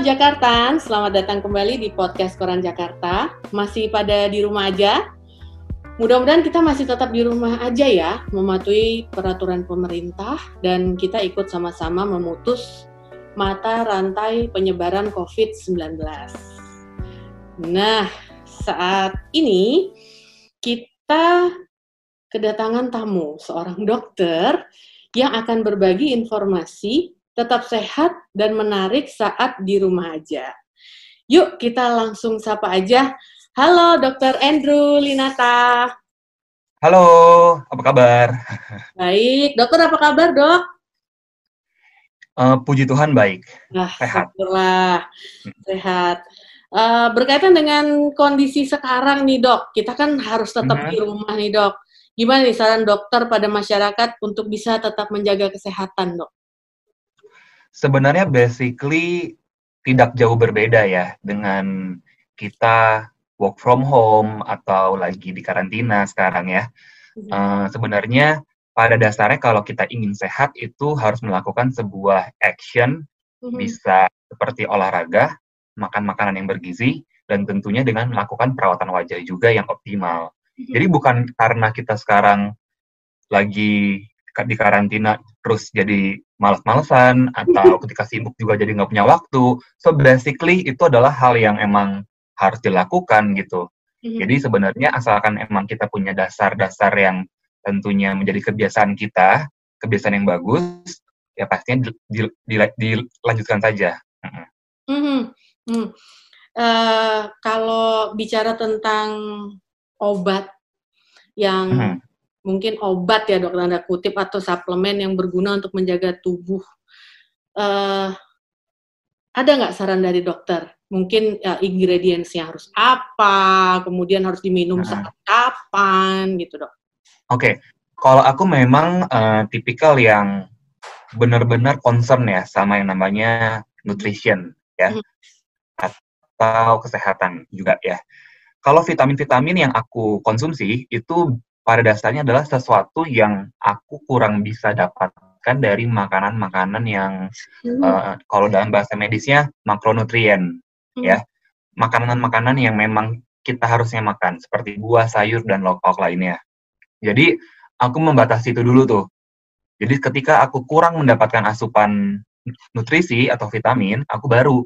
Jakarta, selamat datang kembali di podcast Koran Jakarta. Masih pada di rumah aja? Mudah-mudahan kita masih tetap di rumah aja ya, mematuhi peraturan pemerintah dan kita ikut sama-sama memutus mata rantai penyebaran COVID-19. Nah, saat ini kita kedatangan tamu, seorang dokter yang akan berbagi informasi tetap sehat dan menarik saat di rumah aja. Yuk kita langsung sapa aja. Halo Dr. Andrew Linata. Halo, apa kabar? Baik, dokter apa kabar dok? Uh, puji Tuhan baik. Nah, sehat. Syukurlah, sehat. Uh, berkaitan dengan kondisi sekarang nih dok, kita kan harus tetap mm -hmm. di rumah nih dok. Gimana nih saran dokter pada masyarakat untuk bisa tetap menjaga kesehatan dok? Sebenarnya basically tidak jauh berbeda ya dengan kita work from home atau lagi di karantina sekarang ya. Uh, sebenarnya pada dasarnya kalau kita ingin sehat itu harus melakukan sebuah action mm-hmm. bisa seperti olahraga, makan makanan yang bergizi dan tentunya dengan melakukan perawatan wajah juga yang optimal. Mm-hmm. Jadi bukan karena kita sekarang lagi di karantina terus jadi malas-malesan atau ketika sibuk juga jadi nggak punya waktu. So basically itu adalah hal yang emang harus dilakukan gitu. Mm-hmm. Jadi sebenarnya asalkan emang kita punya dasar-dasar yang tentunya menjadi kebiasaan kita, kebiasaan yang bagus, ya pastinya di, di, di, dilanjutkan saja. Mm-hmm. Mm. Uh, kalau bicara tentang obat yang mm-hmm mungkin obat ya dok tanda kutip atau suplemen yang berguna untuk menjaga tubuh. Uh, ada nggak saran dari dokter? Mungkin uh, ingredientsnya harus apa, kemudian harus diminum nah. saat kapan gitu dok? Oke, okay. kalau aku memang uh, tipikal yang benar-benar concern ya sama yang namanya nutrition ya, hmm. atau kesehatan juga ya. Kalau vitamin-vitamin yang aku konsumsi itu pada dasarnya adalah sesuatu yang aku kurang bisa dapatkan dari makanan-makanan yang hmm. uh, kalau dalam bahasa medisnya makronutrien hmm. ya makanan-makanan yang memang kita harusnya makan seperti buah sayur dan lauk lainnya jadi aku membatasi itu dulu tuh jadi ketika aku kurang mendapatkan asupan nutrisi atau vitamin aku baru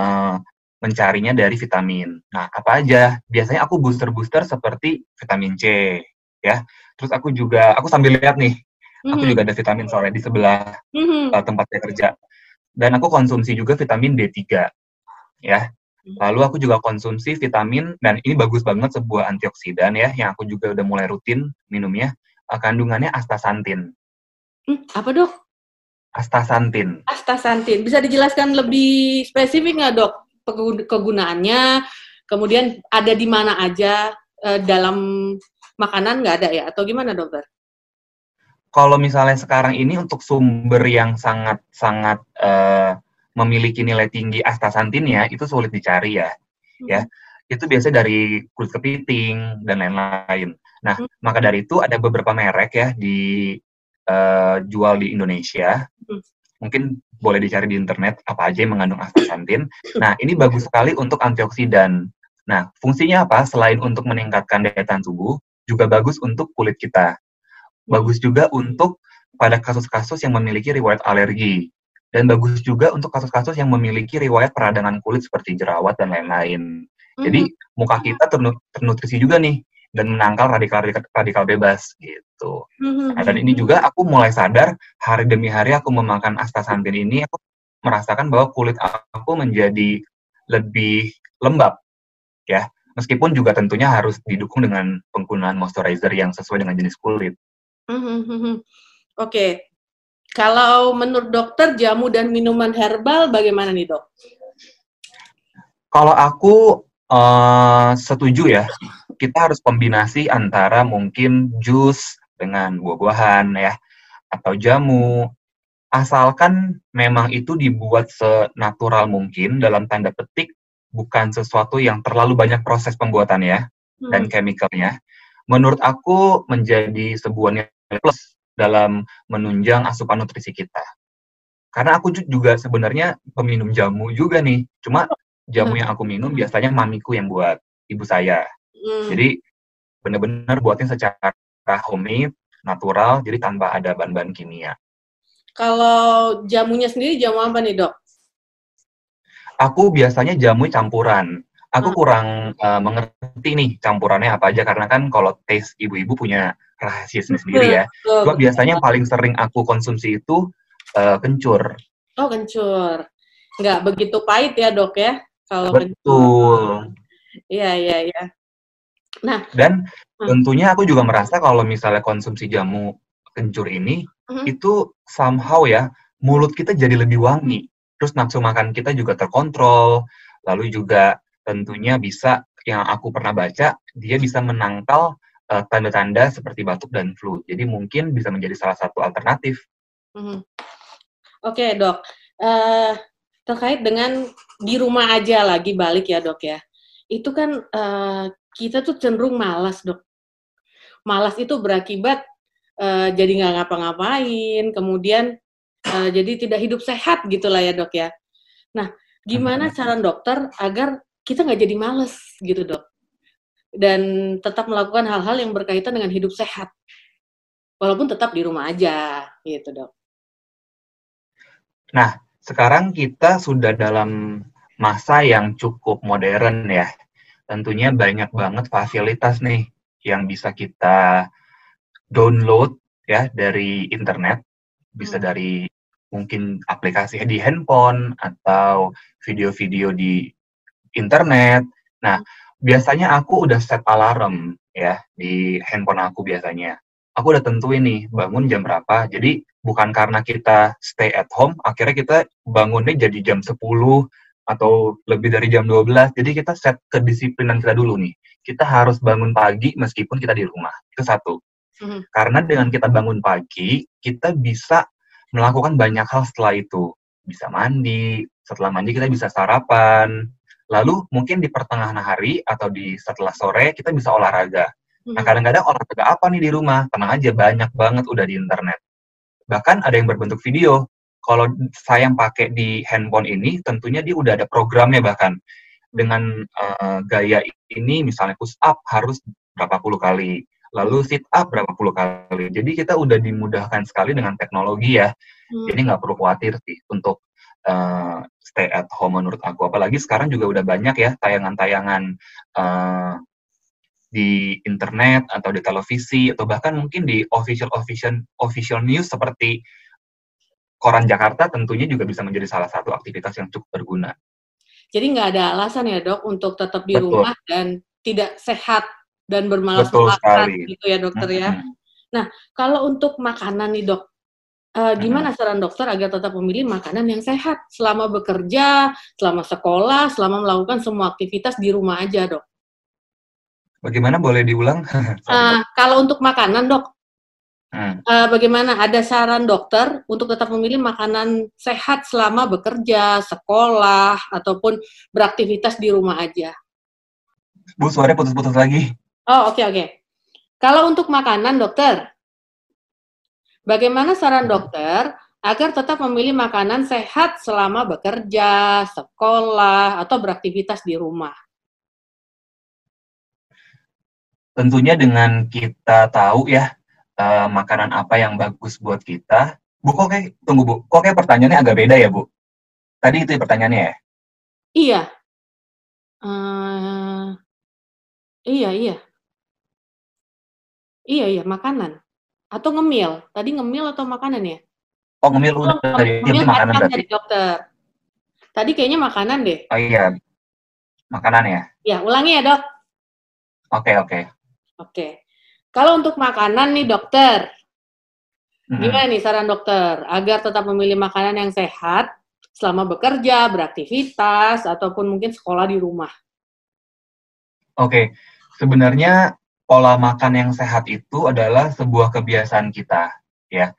uh, mencarinya dari vitamin. Nah, apa aja? Biasanya aku booster-booster seperti vitamin C, ya. Terus aku juga aku sambil lihat nih, mm-hmm. aku juga ada vitamin sore di sebelah mm-hmm. uh, tempat saya kerja. Dan aku konsumsi juga vitamin D3 ya. Lalu aku juga konsumsi vitamin dan ini bagus banget sebuah antioksidan ya yang aku juga udah mulai rutin minumnya. Uh, kandungannya astaxanthin. Hmm, apa dok? Astaxanthin. Astaxanthin. Bisa dijelaskan lebih spesifik nggak dok kegunaannya? Kemudian ada di mana aja uh, dalam makanan nggak ada ya atau gimana dokter? Kalau misalnya sekarang ini untuk sumber yang sangat sangat uh, memiliki nilai tinggi astaxanthin itu sulit dicari ya, hmm. ya itu biasa dari kulit kepiting dan lain-lain. Nah, hmm. maka dari itu ada beberapa merek ya di uh, jual di Indonesia. Hmm. Mungkin boleh dicari di internet apa aja yang mengandung astaxanthin. Nah, ini bagus sekali untuk antioksidan. Nah, fungsinya apa? Selain untuk meningkatkan daya tahan tubuh, juga bagus untuk kulit kita. Bagus juga untuk pada kasus-kasus yang memiliki riwayat alergi. Dan bagus juga untuk kasus-kasus yang memiliki riwayat peradangan kulit seperti jerawat dan lain-lain. Mm-hmm. Jadi muka kita ternutrisi juga nih dan menangkal radikal-radikal bebas gitu. Mm-hmm. Nah, dan ini juga aku mulai sadar hari demi hari aku memakan astaxanthin ini aku merasakan bahwa kulit aku menjadi lebih lembab ya Meskipun juga tentunya harus didukung dengan penggunaan moisturizer yang sesuai dengan jenis kulit. Hmm, hmm, hmm, Oke, okay. kalau menurut dokter jamu dan minuman herbal bagaimana nih dok? Kalau aku uh, setuju ya, kita harus kombinasi antara mungkin jus dengan buah-buahan ya, atau jamu, asalkan memang itu dibuat senatural mungkin dalam tanda petik bukan sesuatu yang terlalu banyak proses pembuatannya hmm. dan chemicalnya, menurut aku menjadi sebuah nilai plus dalam menunjang asupan nutrisi kita. karena aku juga sebenarnya peminum jamu juga nih. Cuma jamu yang aku minum biasanya mamiku yang buat ibu saya. Hmm. Jadi benar-benar buatin secara homemade, natural, jadi tanpa ada bahan-bahan kimia. Kalau jamunya sendiri jamu apa nih dok? Aku biasanya jamu campuran. Aku hmm. kurang uh, mengerti nih campurannya apa aja karena kan kalau taste ibu-ibu punya rahasia sendiri ya. Gua biasanya yang paling sering aku konsumsi itu uh, kencur. Oh kencur, nggak begitu pahit ya dok ya? Kalau betul. Iya iya iya. Nah. Dan hmm. tentunya aku juga merasa kalau misalnya konsumsi jamu kencur ini hmm. itu somehow ya mulut kita jadi lebih wangi. Terus nafsu makan kita juga terkontrol. Lalu juga tentunya bisa yang aku pernah baca dia bisa menangkal eh, tanda-tanda seperti batuk dan flu. Jadi mungkin bisa menjadi salah satu alternatif. Hmm. Oke okay, dok, uh, terkait dengan di rumah aja lagi balik ya dok ya, itu kan uh, kita tuh cenderung malas dok. Malas itu berakibat uh, jadi nggak ngapa-ngapain, kemudian uh, jadi tidak hidup sehat gitulah ya dok ya. Nah, gimana cara dokter agar kita nggak jadi males gitu dok? Dan tetap melakukan hal-hal yang berkaitan dengan hidup sehat. Walaupun tetap di rumah aja gitu dok. Nah, sekarang kita sudah dalam masa yang cukup modern ya. Tentunya banyak banget fasilitas nih yang bisa kita download ya dari internet, bisa hmm. dari mungkin aplikasi di handphone atau video-video di internet. Nah, biasanya aku udah set alarm ya di handphone aku biasanya. Aku udah tentuin nih bangun jam berapa. Jadi bukan karena kita stay at home, akhirnya kita bangunnya jadi jam 10 atau lebih dari jam 12. Jadi kita set kedisiplinan kita dulu nih. Kita harus bangun pagi meskipun kita di rumah. Itu satu. Mm-hmm. Karena dengan kita bangun pagi, kita bisa melakukan banyak hal setelah itu. Bisa mandi, setelah mandi kita bisa sarapan. Lalu mungkin di pertengahan hari atau di setelah sore kita bisa olahraga. Nah mm-hmm. kadang-kadang olahraga apa nih di rumah? Tenang aja, banyak banget udah di internet. Bahkan ada yang berbentuk video. Kalau saya yang pakai di handphone ini, tentunya dia udah ada programnya bahkan. Dengan uh, gaya ini, misalnya push up harus berapa puluh kali, lalu sit up berapa puluh kali. Jadi kita udah dimudahkan sekali dengan teknologi ya. Hmm. Jadi nggak perlu khawatir sih untuk uh, stay at home menurut aku. Apalagi sekarang juga udah banyak ya tayangan-tayangan uh, di internet atau di televisi atau bahkan mungkin di official official official news seperti koran Jakarta tentunya juga bisa menjadi salah satu aktivitas yang cukup berguna. Jadi nggak ada alasan ya dok untuk tetap di Betul. rumah dan tidak sehat dan bermalas-malasan gitu ya dokter mm -hmm. ya. Nah kalau untuk makanan nih dok, uh, gimana saran dokter agar tetap memilih makanan yang sehat selama bekerja, selama sekolah, selama melakukan semua aktivitas di rumah aja dok? Bagaimana boleh diulang? uh, kalau untuk makanan dok, hmm. uh, bagaimana? Ada saran dokter untuk tetap memilih makanan sehat selama bekerja, sekolah, ataupun beraktivitas di rumah aja? Bu, suaranya putus-putus lagi. Oh, oke okay, oke. Okay. Kalau untuk makanan, dokter, bagaimana saran dokter agar tetap memilih makanan sehat selama bekerja, sekolah, atau beraktivitas di rumah? tentunya dengan kita tahu ya uh, makanan apa yang bagus buat kita. Bu, kok kayak, tunggu Bu, kok kayak pertanyaannya agak beda ya Bu? Tadi itu ya pertanyaannya ya? Iya. Uh, iya, iya. Iya, iya, makanan. Atau ngemil. Tadi ngemil atau makanan ya? Oh, ngemil udah oh, tadi. Ngemil makanan berarti. Dari dokter. Tadi kayaknya makanan deh. Oh iya. Makanan ya? Ya, ulangi ya, Dok. Oke, okay, oke. Okay. Oke. Kalau untuk makanan nih dokter, hmm. gimana nih saran dokter agar tetap memilih makanan yang sehat selama bekerja, beraktivitas, ataupun mungkin sekolah di rumah? Oke, sebenarnya pola makan yang sehat itu adalah sebuah kebiasaan kita, ya.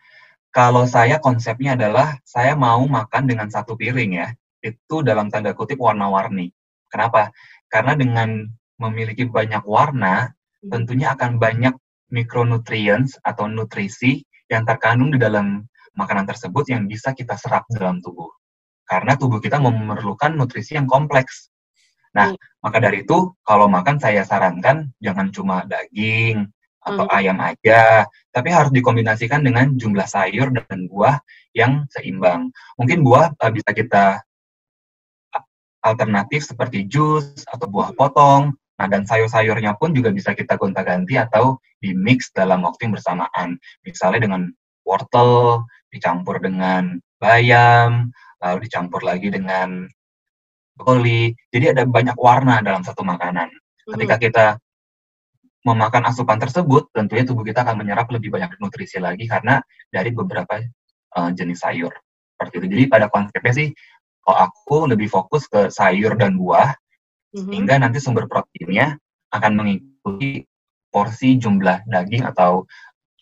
Kalau saya konsepnya adalah saya mau makan dengan satu piring ya, itu dalam tanda kutip warna-warni. Kenapa? Karena dengan memiliki banyak warna, tentunya akan banyak micronutrients atau nutrisi yang terkandung di dalam makanan tersebut yang bisa kita serap dalam tubuh. Karena tubuh kita memerlukan nutrisi yang kompleks. Nah, hmm. maka dari itu kalau makan saya sarankan jangan cuma daging atau hmm. ayam aja, tapi harus dikombinasikan dengan jumlah sayur dan buah yang seimbang. Mungkin buah uh, bisa kita alternatif seperti jus atau buah potong. Nah, dan sayur-sayurnya pun juga bisa kita gonta-ganti atau di mix dalam waktu yang bersamaan. Misalnya dengan wortel, dicampur dengan bayam, lalu dicampur lagi dengan brokoli. Jadi ada banyak warna dalam satu makanan. Ketika kita memakan asupan tersebut, tentunya tubuh kita akan menyerap lebih banyak nutrisi lagi karena dari beberapa uh, jenis sayur. Seperti itu. Jadi pada konsepnya sih, kalau aku lebih fokus ke sayur dan buah, mm-hmm. sehingga nanti sumber proteinnya akan mengikuti porsi jumlah daging atau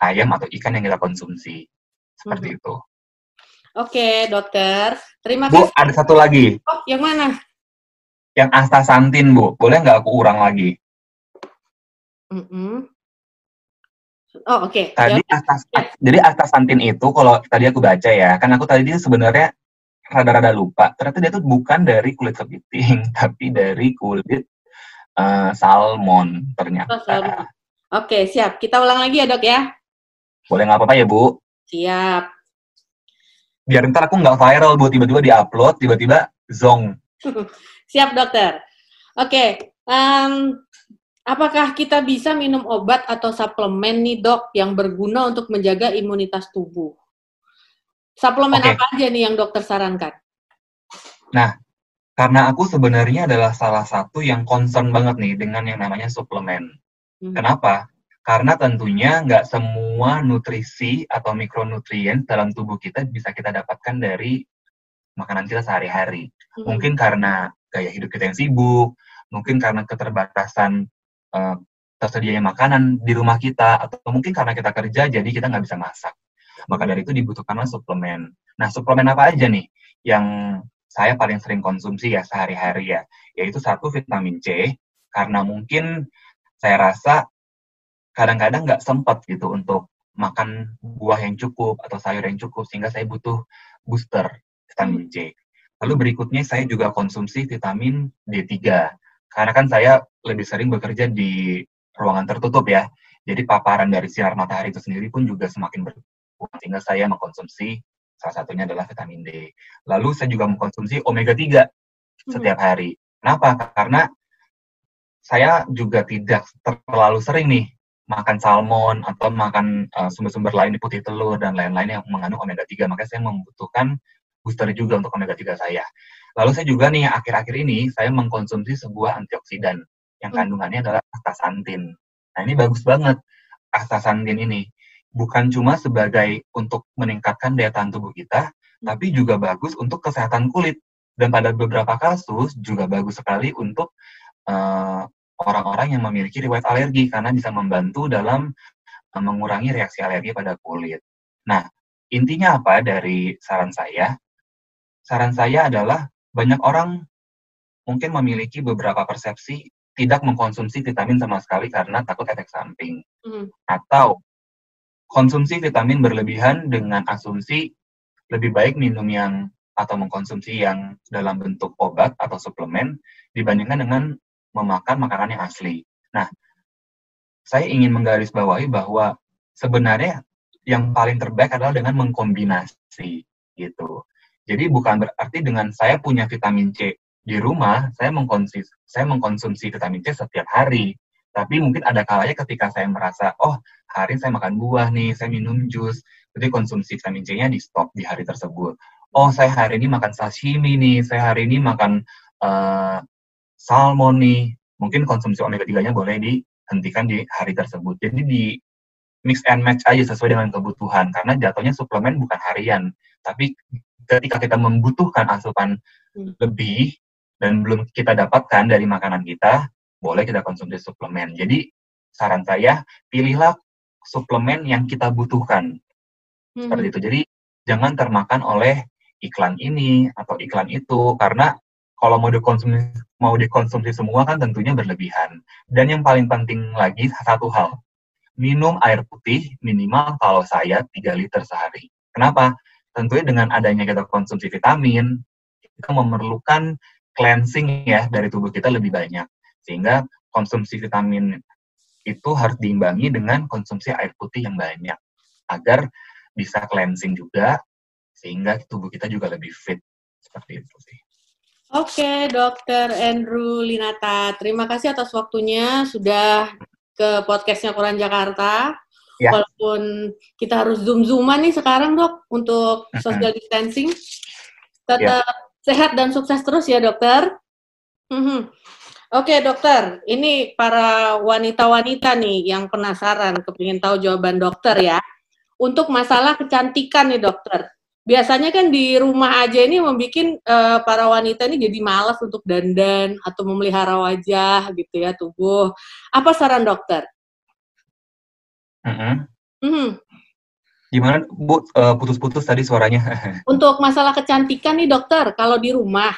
ayam atau ikan yang kita konsumsi. Seperti mm-hmm. itu. Oke, dokter. Terima Bu, kasih. Bu, ada satu lagi. Oh, yang mana? Yang astaxanthin, Bu. Boleh nggak aku urang lagi? Mm -hmm. Oh, oke. Okay. Tadi ya. astas, ya. jadi astaxanthin itu kalau tadi aku baca ya, kan aku tadi sebenarnya rada-rada lupa. Ternyata dia tuh bukan dari kulit kepiting, tapi dari kulit uh, salmon ternyata. Oh, salmon. Oke, siap. Kita ulang lagi ya, Dok ya. Boleh nggak apa-apa ya, Bu? Siap. Biar ntar aku nggak viral, Bu. Tiba-tiba di-upload, tiba-tiba zong. siap, dokter. Oke, um, Apakah kita bisa minum obat atau suplemen nih dok yang berguna untuk menjaga imunitas tubuh? Suplemen okay. apa aja nih yang dokter sarankan? Nah, karena aku sebenarnya adalah salah satu yang concern banget nih dengan yang namanya suplemen. Hmm. Kenapa? Karena tentunya nggak semua nutrisi atau mikronutrien dalam tubuh kita bisa kita dapatkan dari makanan kita sehari-hari. Hmm. Mungkin karena gaya hidup kita yang sibuk, mungkin karena keterbatasan uh, tersedianya makanan di rumah kita atau mungkin karena kita kerja jadi kita nggak bisa masak maka dari itu dibutuhkanlah suplemen nah suplemen apa aja nih yang saya paling sering konsumsi ya sehari-hari ya yaitu satu vitamin C karena mungkin saya rasa kadang-kadang nggak sempat gitu untuk makan buah yang cukup atau sayur yang cukup sehingga saya butuh booster vitamin C. Lalu berikutnya saya juga konsumsi vitamin D3 karena kan saya lebih sering bekerja di ruangan tertutup ya. Jadi paparan dari sinar matahari itu sendiri pun juga semakin berkurang sehingga saya mengkonsumsi salah satunya adalah vitamin D. Lalu saya juga mengkonsumsi omega 3 hmm. setiap hari. Kenapa? Karena saya juga tidak terlalu sering nih makan salmon atau makan uh, sumber-sumber lain di putih telur dan lain-lain yang mengandung omega 3. Makanya saya membutuhkan booster juga untuk omega 3 saya. Lalu saya juga nih akhir-akhir ini saya mengkonsumsi sebuah antioksidan yang hmm. kandungannya adalah astaxanthin. Nah ini bagus banget astaxanthin ini. Bukan cuma sebagai untuk meningkatkan daya tahan tubuh kita, hmm. tapi juga bagus untuk kesehatan kulit. Dan pada beberapa kasus juga bagus sekali untuk eh, orang-orang yang memiliki riwayat alergi karena bisa membantu dalam uh, mengurangi reaksi alergi pada kulit. Nah, intinya apa dari saran saya? saran saya adalah banyak orang mungkin memiliki beberapa persepsi tidak mengkonsumsi vitamin sama sekali karena takut efek samping. Mm. Atau konsumsi vitamin berlebihan dengan asumsi lebih baik minum yang atau mengkonsumsi yang dalam bentuk obat atau suplemen dibandingkan dengan memakan makanan yang asli. Nah, saya ingin menggarisbawahi bahwa sebenarnya yang paling terbaik adalah dengan mengkombinasi gitu. Jadi bukan berarti dengan saya punya vitamin C di rumah, saya mengkonsumsi, saya mengkonsumsi vitamin C setiap hari. Tapi mungkin ada kalanya ketika saya merasa, oh hari saya makan buah nih, saya minum jus, jadi konsumsi vitamin C-nya di stop di hari tersebut. Oh saya hari ini makan sashimi nih, saya hari ini makan uh, salmon nih, mungkin konsumsi omega 3-nya boleh dihentikan di hari tersebut. Jadi di mix and match aja sesuai dengan kebutuhan, karena jatuhnya suplemen bukan harian, tapi ketika kita membutuhkan asupan hmm. lebih dan belum kita dapatkan dari makanan kita, boleh kita konsumsi suplemen. Jadi saran saya pilihlah suplemen yang kita butuhkan. Hmm. Seperti itu. Jadi jangan termakan oleh iklan ini atau iklan itu karena kalau mau dikonsumsi mau dikonsumsi semua kan tentunya berlebihan. Dan yang paling penting lagi satu hal, minum air putih minimal kalau saya 3 liter sehari. Kenapa? Tentunya dengan adanya kita konsumsi vitamin, kita memerlukan cleansing ya dari tubuh kita lebih banyak. Sehingga konsumsi vitamin itu harus diimbangi dengan konsumsi air putih yang banyak agar bisa cleansing juga sehingga tubuh kita juga lebih fit seperti itu Oke, Dokter Andrew Linata, terima kasih atas waktunya sudah ke podcastnya Koran Jakarta. Ya. Walaupun kita harus zoom-zooman nih sekarang dok untuk social distancing, tetap ya. sehat dan sukses terus ya dokter. Mm-hmm. Oke dokter, ini para wanita-wanita nih yang penasaran, kepingin tahu jawaban dokter ya. Untuk masalah kecantikan nih dokter, biasanya kan di rumah aja ini membuat uh, para wanita ini jadi malas untuk dandan atau memelihara wajah gitu ya tubuh. Apa saran dokter? Mm -hmm. Mm -hmm. Gimana Bu uh, putus-putus tadi suaranya? untuk masalah kecantikan nih dokter, kalau di rumah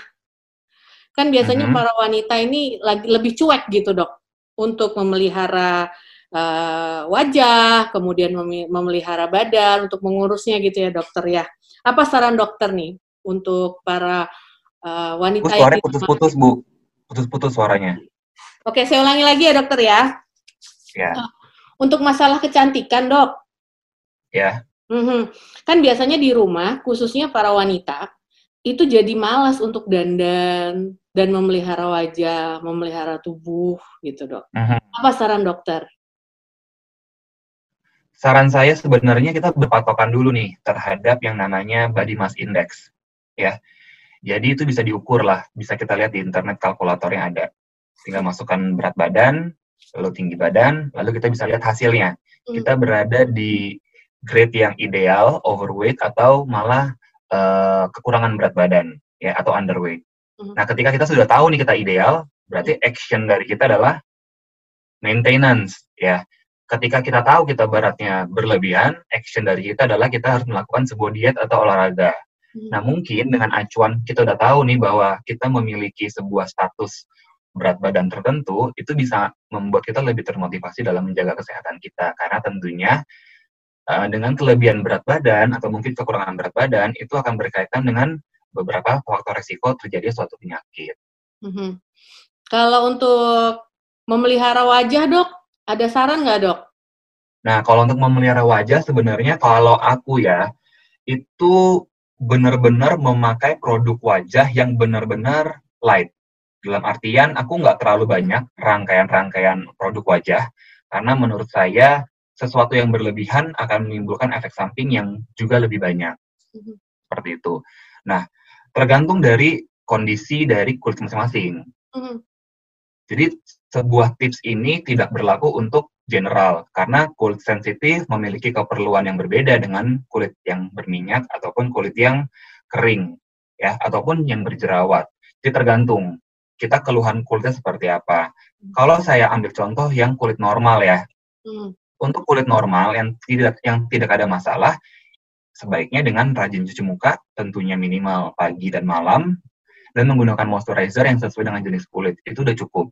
kan biasanya mm -hmm. para wanita ini lagi lebih cuek gitu dok untuk memelihara uh, wajah, kemudian memelihara badan untuk mengurusnya gitu ya dokter ya. Apa saran dokter nih untuk para uh, wanita yang suaranya putus-putus Bu. Putus-putus suaranya. Oke, saya ulangi lagi ya dokter ya. Ya. Uh, untuk masalah kecantikan, Dok. Ya. Mm-hmm. Kan biasanya di rumah, khususnya para wanita, itu jadi malas untuk dandan dan memelihara wajah, memelihara tubuh gitu, Dok. Mm-hmm. Apa saran dokter? Saran saya sebenarnya kita berpatokan dulu nih terhadap yang namanya body mass index ya. Jadi itu bisa diukur lah bisa kita lihat di internet kalkulator yang ada. Tinggal masukkan berat badan lalu tinggi badan lalu kita bisa lihat hasilnya. Hmm. kita berada di grade yang ideal overweight atau malah uh, kekurangan berat badan ya atau underweight. Hmm. nah ketika kita sudah tahu nih kita ideal berarti action dari kita adalah maintenance ya ketika kita tahu kita beratnya berlebihan, action dari kita adalah kita harus melakukan sebuah diet atau olahraga. Hmm. Nah, mungkin dengan acuan kita udah tahu nih bahwa kita memiliki sebuah status berat badan tertentu, itu bisa membuat kita lebih termotivasi dalam menjaga kesehatan kita. Karena tentunya uh, dengan kelebihan berat badan atau mungkin kekurangan berat badan, itu akan berkaitan dengan beberapa faktor resiko terjadi suatu penyakit. Hmm. Kalau untuk memelihara wajah, dok, ada saran nggak dok? Nah, kalau untuk memelihara wajah sebenarnya kalau aku ya, itu benar-benar memakai produk wajah yang benar-benar light. Dalam artian aku nggak terlalu banyak rangkaian-rangkaian produk wajah, karena menurut saya sesuatu yang berlebihan akan menimbulkan efek samping yang juga lebih banyak. Mm-hmm. Seperti itu. Nah, tergantung dari kondisi dari kulit masing-masing. Mm-hmm. Jadi sebuah tips ini tidak berlaku untuk general karena kulit sensitif memiliki keperluan yang berbeda dengan kulit yang berminyak ataupun kulit yang kering ya ataupun yang berjerawat. Jadi tergantung kita keluhan kulitnya seperti apa. Kalau saya ambil contoh yang kulit normal ya. Hmm. Untuk kulit normal yang tidak yang tidak ada masalah sebaiknya dengan rajin cuci muka tentunya minimal pagi dan malam dan menggunakan moisturizer yang sesuai dengan jenis kulit. Itu udah cukup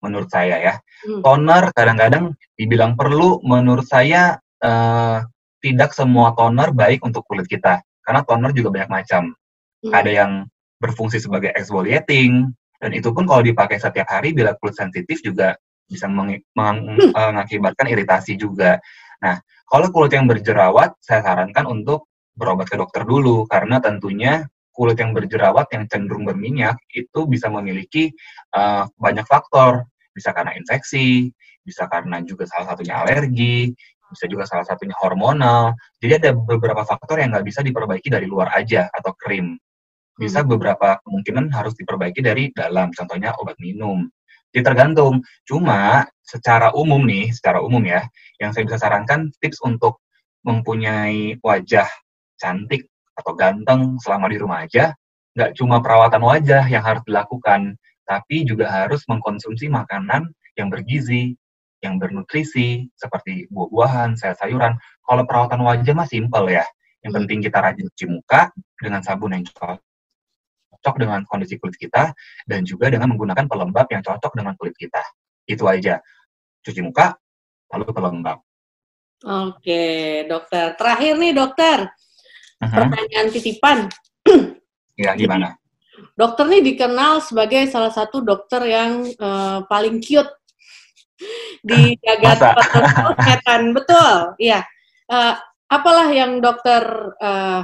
menurut saya ya. Hmm. Toner kadang-kadang dibilang perlu, menurut saya uh, tidak semua toner baik untuk kulit kita. Karena toner juga banyak macam. Hmm. Ada yang berfungsi sebagai exfoliating, dan itu pun kalau dipakai setiap hari bila kulit sensitif juga bisa meng hmm. mengakibatkan iritasi juga. Nah, kalau kulit yang berjerawat, saya sarankan untuk berobat ke dokter dulu, karena tentunya kulit yang berjerawat yang cenderung berminyak itu bisa memiliki uh, banyak faktor, bisa karena infeksi, bisa karena juga salah satunya alergi, bisa juga salah satunya hormonal. Jadi ada beberapa faktor yang nggak bisa diperbaiki dari luar aja atau krim. Bisa hmm. beberapa kemungkinan harus diperbaiki dari dalam, contohnya obat minum. Jadi tergantung. Cuma secara umum nih, secara umum ya, yang saya bisa sarankan tips untuk mempunyai wajah cantik atau ganteng selama di rumah aja, nggak cuma perawatan wajah yang harus dilakukan, tapi juga harus mengkonsumsi makanan yang bergizi, yang bernutrisi, seperti buah-buahan, sayur-sayuran. Kalau perawatan wajah mah simpel ya. Yang hmm. penting kita rajin cuci muka dengan sabun yang cocok dengan kondisi kulit kita, dan juga dengan menggunakan pelembab yang cocok dengan kulit kita. Itu aja. Cuci muka, lalu pelembab. Oke, dokter. Terakhir nih, dokter uh-huh. pertanyaan titipan. ya, gimana? Dokter ini dikenal sebagai salah satu dokter yang uh, paling cute di jagat kesehatan. Betul, iya. Uh, apalah yang dokter uh,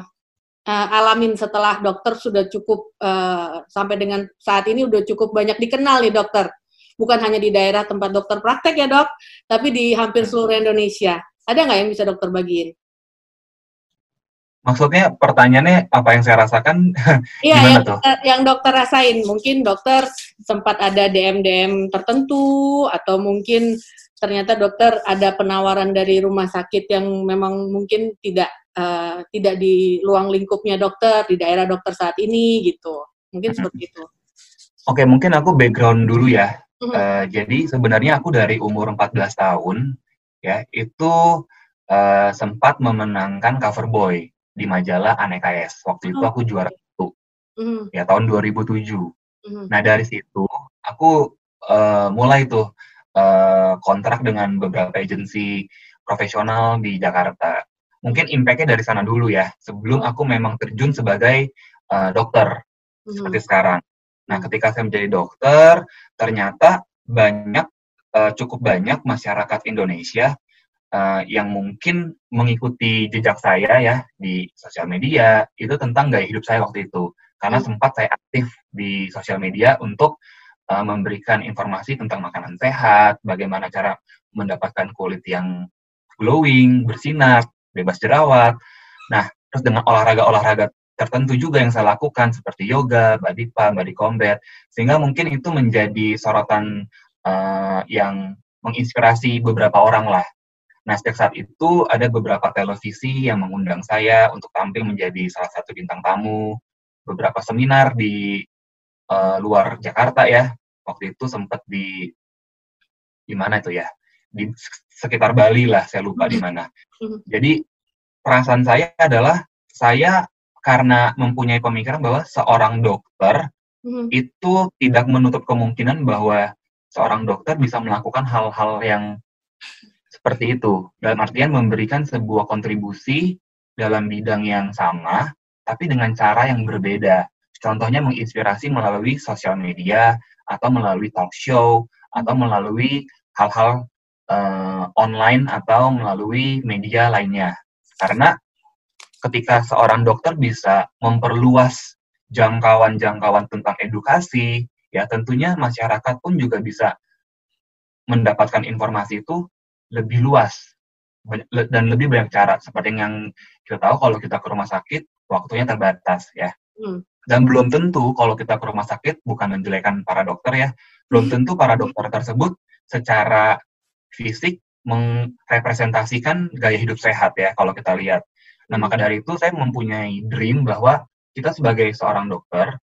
uh, alamin setelah dokter sudah cukup uh, sampai dengan saat ini udah cukup banyak dikenal nih dokter. Bukan hanya di daerah tempat dokter praktek ya dok, tapi di hampir seluruh Indonesia. Ada nggak yang bisa dokter bagiin? Maksudnya pertanyaannya apa yang saya rasakan? Iya, yang, tuh? Dokter, yang dokter rasain. Mungkin dokter sempat ada DM-DM tertentu atau mungkin ternyata dokter ada penawaran dari rumah sakit yang memang mungkin tidak uh, tidak di luang lingkupnya dokter di daerah dokter saat ini gitu. Mungkin seperti itu. Oke, mungkin aku background dulu ya. Uh, jadi sebenarnya aku dari umur 14 tahun ya itu uh, sempat memenangkan cover boy di majalah Aneka S. Waktu itu aku juara satu. Mm. Ya tahun 2007. Mm. Nah dari situ aku uh, mulai tuh uh, kontrak dengan beberapa agensi profesional di Jakarta. Mungkin impact-nya dari sana dulu ya. Sebelum aku memang terjun sebagai uh, dokter mm. seperti sekarang. Nah ketika saya menjadi dokter, ternyata banyak uh, cukup banyak masyarakat Indonesia uh, yang mungkin mengikuti jejak saya ya di sosial media itu tentang gaya hidup saya waktu itu karena hmm. sempat saya aktif di sosial media untuk uh, memberikan informasi tentang makanan sehat, bagaimana cara mendapatkan kulit yang glowing, bersinar, bebas jerawat. Nah, terus dengan olahraga-olahraga tertentu juga yang saya lakukan seperti yoga, body pump, body combat, sehingga mungkin itu menjadi sorotan uh, yang menginspirasi beberapa orang lah Nah, sejak saat itu ada beberapa televisi yang mengundang saya untuk tampil menjadi salah satu bintang tamu, beberapa seminar di uh, luar Jakarta ya. Waktu itu sempat di di mana itu ya? Di sekitar Bali lah, saya lupa di mana. Jadi perasaan saya adalah saya karena mempunyai pemikiran bahwa seorang dokter mm-hmm. itu tidak menutup kemungkinan bahwa seorang dokter bisa melakukan hal-hal yang seperti itu. Dalam artian memberikan sebuah kontribusi dalam bidang yang sama, tapi dengan cara yang berbeda. Contohnya menginspirasi melalui sosial media, atau melalui talk show, atau melalui hal-hal uh, online, atau melalui media lainnya. Karena ketika seorang dokter bisa memperluas jangkauan-jangkauan tentang edukasi, ya tentunya masyarakat pun juga bisa mendapatkan informasi itu lebih luas. Dan lebih banyak cara. Seperti yang kita tahu kalau kita ke rumah sakit waktunya terbatas ya. Hmm. dan belum tentu kalau kita ke rumah sakit bukan menjelekan para dokter ya belum tentu para dokter tersebut secara fisik merepresentasikan gaya hidup sehat ya kalau kita lihat. Nah maka dari itu saya mempunyai dream bahwa kita sebagai seorang dokter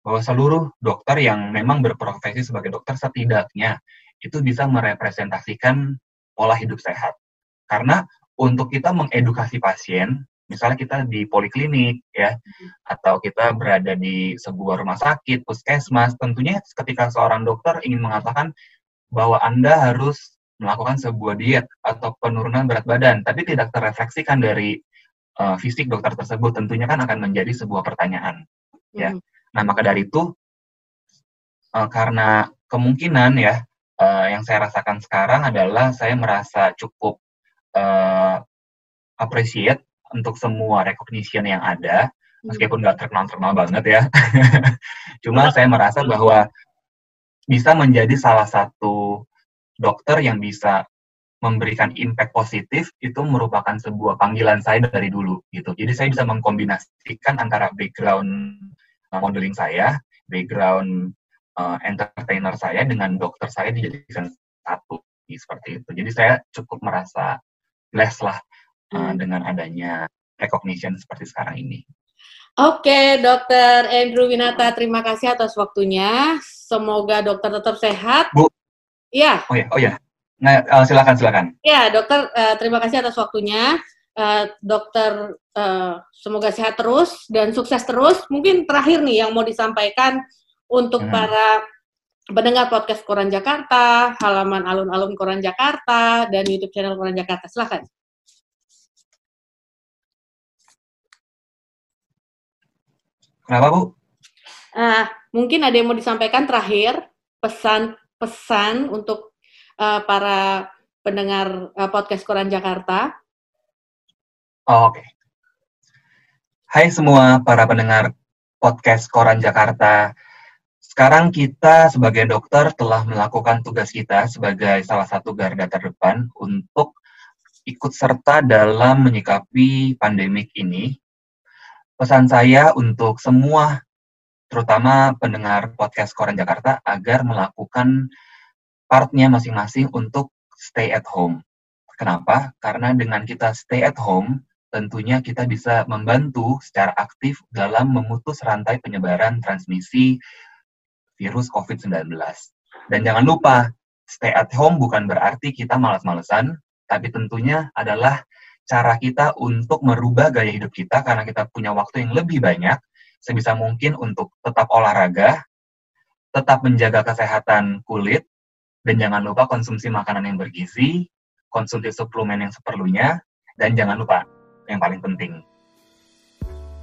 bahwa seluruh dokter yang memang berprofesi sebagai dokter setidaknya itu bisa merepresentasikan pola hidup sehat. Karena untuk kita mengedukasi pasien, misalnya kita di poliklinik ya, atau kita berada di sebuah rumah sakit, puskesmas, tentunya ketika seorang dokter ingin mengatakan bahwa Anda harus melakukan sebuah diet atau penurunan berat badan, tapi tidak terrefleksikan dari uh, fisik dokter tersebut, tentunya kan akan menjadi sebuah pertanyaan. Ya, hmm. nah maka dari itu uh, karena kemungkinan ya uh, yang saya rasakan sekarang adalah saya merasa cukup uh, appreciate untuk semua recognition yang ada, meskipun nggak terkenal-terkenal banget ya. Cuma saya merasa bahwa bisa menjadi salah satu dokter yang bisa memberikan impact positif itu merupakan sebuah panggilan saya dari dulu gitu. Jadi saya bisa mengkombinasikan antara background modeling saya, background uh, entertainer saya dengan dokter saya dijadikan satu seperti itu. Jadi saya cukup merasa blessed lah uh, dengan adanya recognition seperti sekarang ini. Oke, Dokter Andrew Winata, terima kasih atas waktunya. Semoga dokter tetap sehat. Bu. Iya. Oh ya, oh ya. Nah, uh, silakan, silakan. Ya, dokter, uh, terima kasih atas waktunya. Uh, dokter, uh, semoga sehat terus dan sukses terus. Mungkin terakhir nih yang mau disampaikan untuk hmm. para pendengar podcast Koran Jakarta, halaman alun-alun Koran Jakarta, dan YouTube channel Koran Jakarta. Silahkan. Kenapa Bu? Uh, mungkin ada yang mau disampaikan terakhir pesan-pesan untuk uh, para pendengar uh, podcast Koran Jakarta. Oh, Oke. Okay. Hai semua para pendengar podcast Koran Jakarta. Sekarang kita sebagai dokter telah melakukan tugas kita sebagai salah satu garda terdepan untuk ikut serta dalam menyikapi pandemik ini. Pesan saya untuk semua, terutama pendengar podcast Koran Jakarta, agar melakukan partnya masing-masing untuk stay at home. Kenapa? Karena dengan kita stay at home, tentunya kita bisa membantu secara aktif dalam memutus rantai penyebaran transmisi virus COVID-19. Dan jangan lupa, stay at home bukan berarti kita malas-malesan, tapi tentunya adalah cara kita untuk merubah gaya hidup kita karena kita punya waktu yang lebih banyak, sebisa mungkin untuk tetap olahraga, tetap menjaga kesehatan kulit, dan jangan lupa konsumsi makanan yang bergizi, konsumsi suplemen yang seperlunya, dan jangan lupa yang paling penting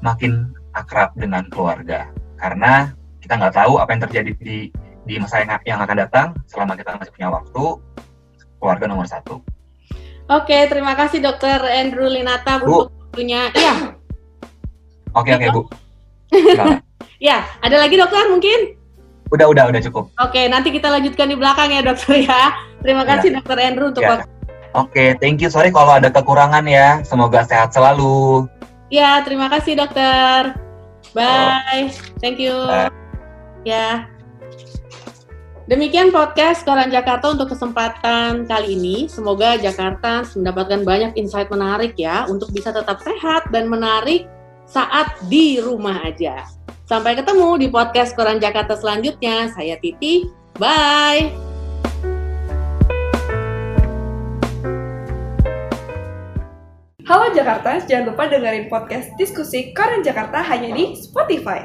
makin akrab dengan keluarga karena kita nggak tahu apa yang terjadi di di masa yang, yang akan datang selama kita masih punya waktu keluarga nomor satu. Oke, terima kasih Dokter Andrew Linata Bu. untuk waktunya. Iya. Oke oke Bu. ya, ada lagi dokter mungkin? Udah udah udah cukup. Oke, nanti kita lanjutkan di belakang ya dokter ya. Terima kasih ya. Dokter Andrew untuk ya. waktu Oke, okay, thank you. Sorry kalau ada kekurangan ya. Semoga sehat selalu. Ya, terima kasih dokter. Bye. Oh. Thank you. Bye. Ya. Demikian podcast Koran Jakarta untuk kesempatan kali ini. Semoga Jakarta mendapatkan banyak insight menarik ya untuk bisa tetap sehat dan menarik saat di rumah aja. Sampai ketemu di podcast Koran Jakarta selanjutnya. Saya Titi. Bye. Halo Jakarta, jangan lupa dengerin podcast diskusi Koran Jakarta hanya di Spotify.